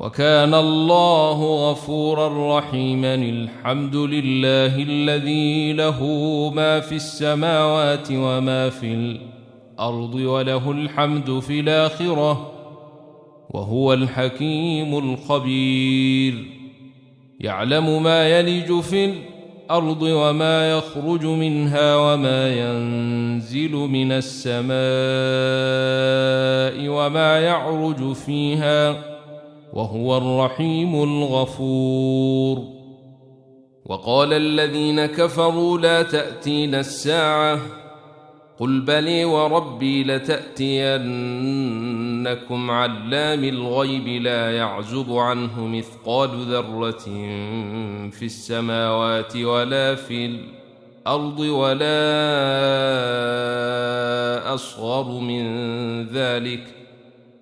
وكان الله غفورا رحيما الحمد لله الذي له ما في السماوات وما في الأرض وله الحمد في الآخرة وهو الحكيم الخبير. يعلم ما يلج في الأرض وما يخرج منها وما ينزل من السماء وما يعرج فيها وهو الرحيم الغفور. وقال الذين كفروا لا تأتينا الساعة. قل بلي وربي لتأتينكم علام الغيب لا يعزب عنه مثقال ذرة في السماوات ولا في الأرض ولا أصغر من ذلك.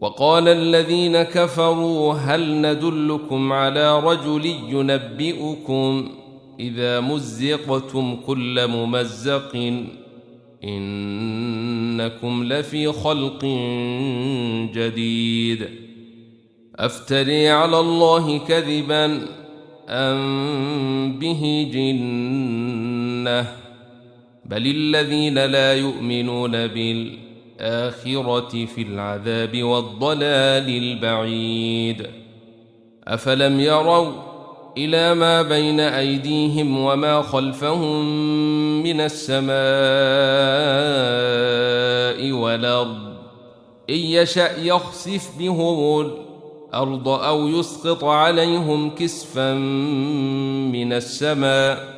وقال الذين كفروا هل ندلكم على رجل ينبئكم إذا مزقتم كل ممزق إنكم لفي خلق جديد أفتري على الله كذبا أم به جنة بل الذين لا يؤمنون بالاخره في العذاب والضلال البعيد. أفلم يروا إلى ما بين أيديهم وما خلفهم من السماء والأرض. إن يشأ يخسف بهم الأرض أو يسقط عليهم كسفا من السماء.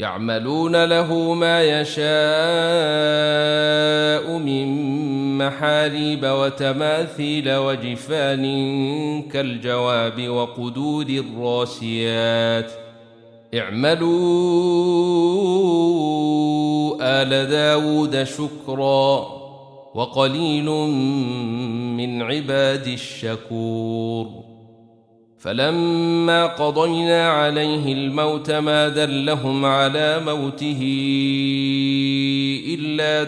يعملون له ما يشاء من محاريب وتماثيل وجفان كالجواب وقدور الراسيات. اعملوا آل داود شكرا وقليل من عباد الشكور. فلما قضينا عليه الموت ما دلهم على موته إلا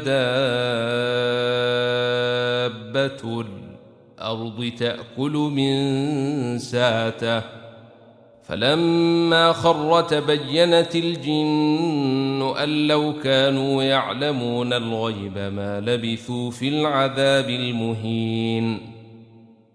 دابة الأرض تأكل من ساته. فلما خر تبينت الجن أن لو كانوا يعلمون الغيب ما لبثوا في العذاب المهين.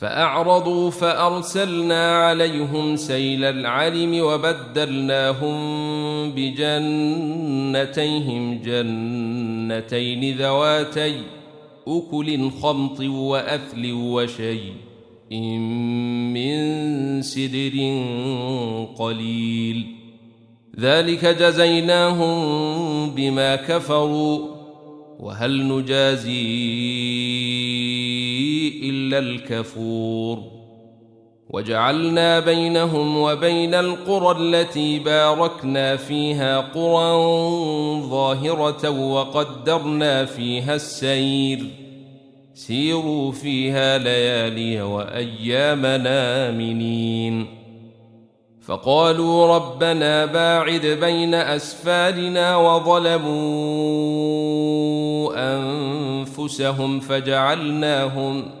فأعرضوا فأرسلنا عليهم سيل العلم وبدلناهم بجنتيهم جنتين ذواتي أكل خمط وأثل وشيء من سدر قليل ذلك جزيناهم بما كفروا وهل نجازي إلا الكفور. وجعلنا بينهم وبين القرى التي باركنا فيها قرى ظاهرة وقدرنا فيها السير. سيروا فيها ليالي وأيام آمنين. فقالوا ربنا باعد بين أسفارنا وظلموا أنفسهم فجعلناهم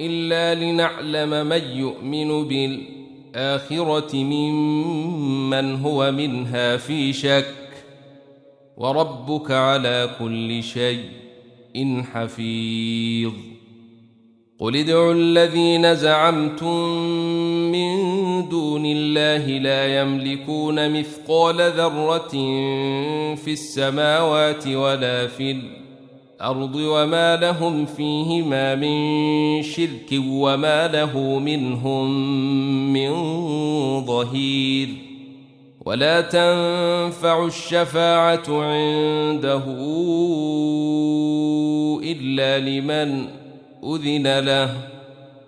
إلا لنعلم من يؤمن بالآخرة ممن هو منها في شك وربك على كل شيء إن حفيظ. قل ادعوا الذين زعمتم من دون الله لا يملكون مثقال ذرة في السماوات ولا في الأرض الأرض وما لهم فيهما من شرك وما له منهم من ظهير ولا تنفع الشفاعة عنده إلا لمن أذن له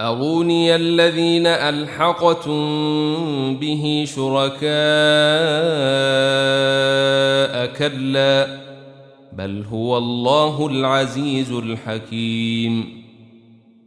أروني الذين ألحقتم به شركاء كلا بل هو الله العزيز الحكيم.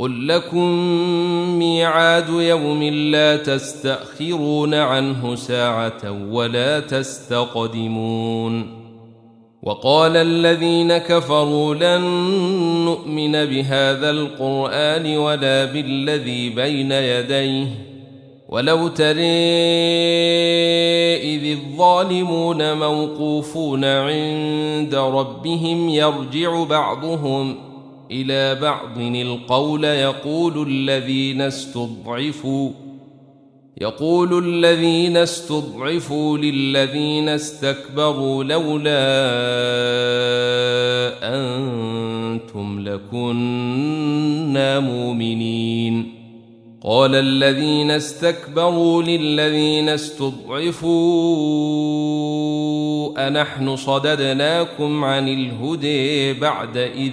قل لكم ميعاد يوم لا تستأخرون عنه ساعة ولا تستقدمون وقال الذين كفروا لن نؤمن بهذا القرآن ولا بالذي بين يديه ولو تري إذ الظالمون موقوفون عند ربهم يرجع بعضهم ۖ إلى بعض القول يقول الذين استضعفوا يقول الذين استضعفوا للذين استكبروا لولا أنتم لكنا مؤمنين. قال الذين استكبروا للذين استضعفوا أنحن صددناكم عن الهدى بعد إذ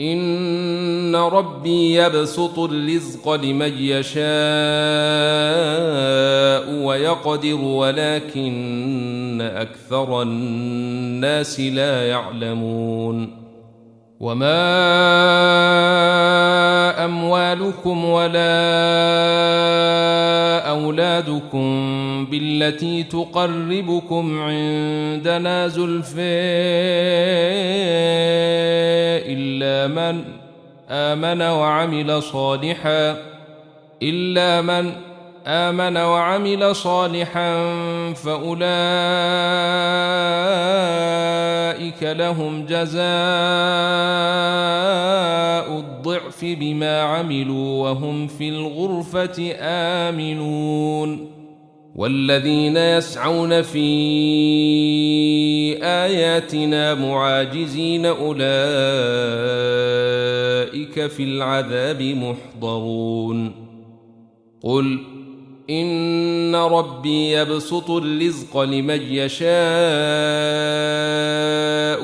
إن ربي يبسط الرزق لمن يشاء ويقدر ولكن أكثر الناس لا يعلمون. وما أموالكم ولا أولادكم بالتي تقربكم عندنا زلفى إلا من آمن وعمل صالحا إلا من آمن وعمل صالحا فأولئك لهم جزاء الضعف بما عملوا وهم في الغرفة آمنون. والذين يسعون في آياتنا معاجزين أولئك في العذاب محضرون. قل إن ربي يبسط الرزق لمن يشاء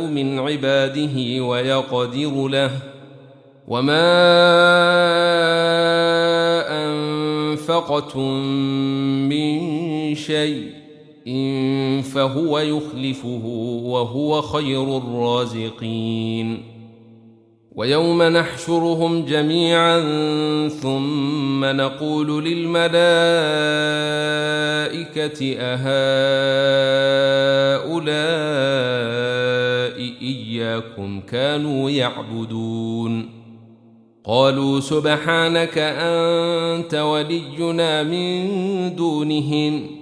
من عباده ويقدر له. وما أنفقتم من شيء إن فهو يخلفه وهو خير الرازقين. ويوم نحشرهم جميعا ثم نقول للملائكة أهؤلاء إياكم كانوا يعبدون. قالوا سبحانك أنت ولينا من دونهم.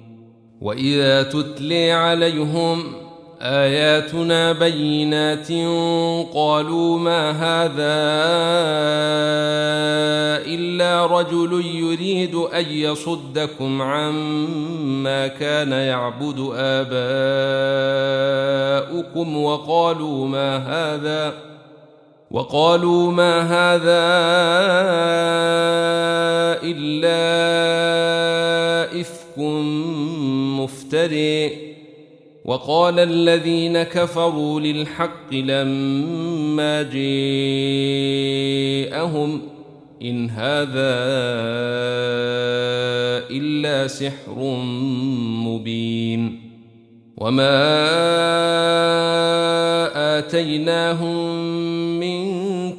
واذا تتلي عليهم اياتنا بينات قالوا ما هذا الا رجل يريد ان يصدكم عما كان يعبد اباؤكم وقالوا ما هذا وقالوا ما هذا الا افك مفتري وقال الذين كفروا للحق لما جاءهم إن هذا إلا سحر مبين وما آتيناهم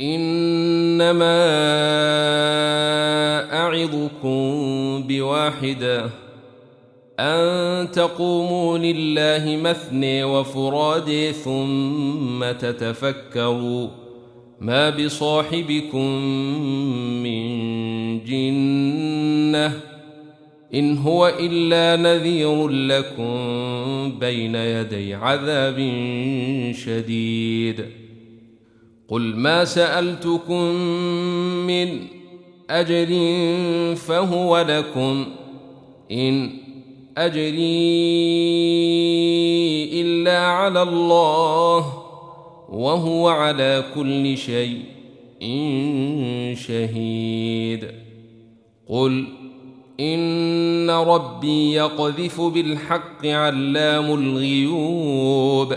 إنما أعظكم بواحدة أن تقوموا لله مثني وفرادي ثم تتفكروا ما بصاحبكم من جنة إن هو إلا نذير لكم بين يدي عذاب شديد. قل ما سألتكم من أجر فهو لكم إن أجري إلا على الله وهو على كل شيء شهيد. قل إن ربي يقذف بالحق علام الغيوب.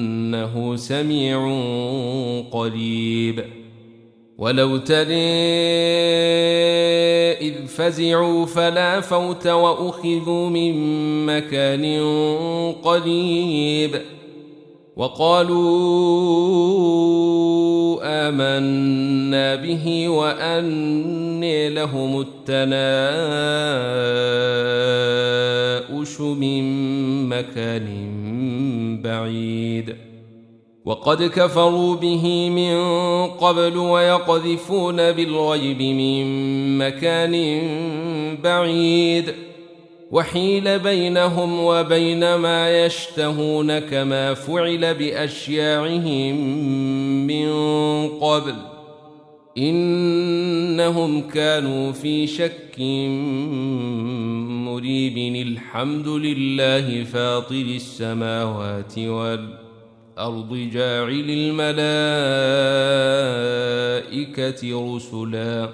إنه سميع قريب. ولو تري إذ فزعوا فلا فوت وأخذوا من مكان قريب. وقالوا آمنا به وأني لهم التناؤش من مكان بعيد. وقد كفروا به من قبل ويقذفون بالغيب من مكان بعيد. وحيل بينهم وبين ما يشتهون كما فعل بأشياعهم من قبل. إنهم كانوا في شك مريب. الحمد لله فاطر السماوات والارض جاعل الملائكة رسلا.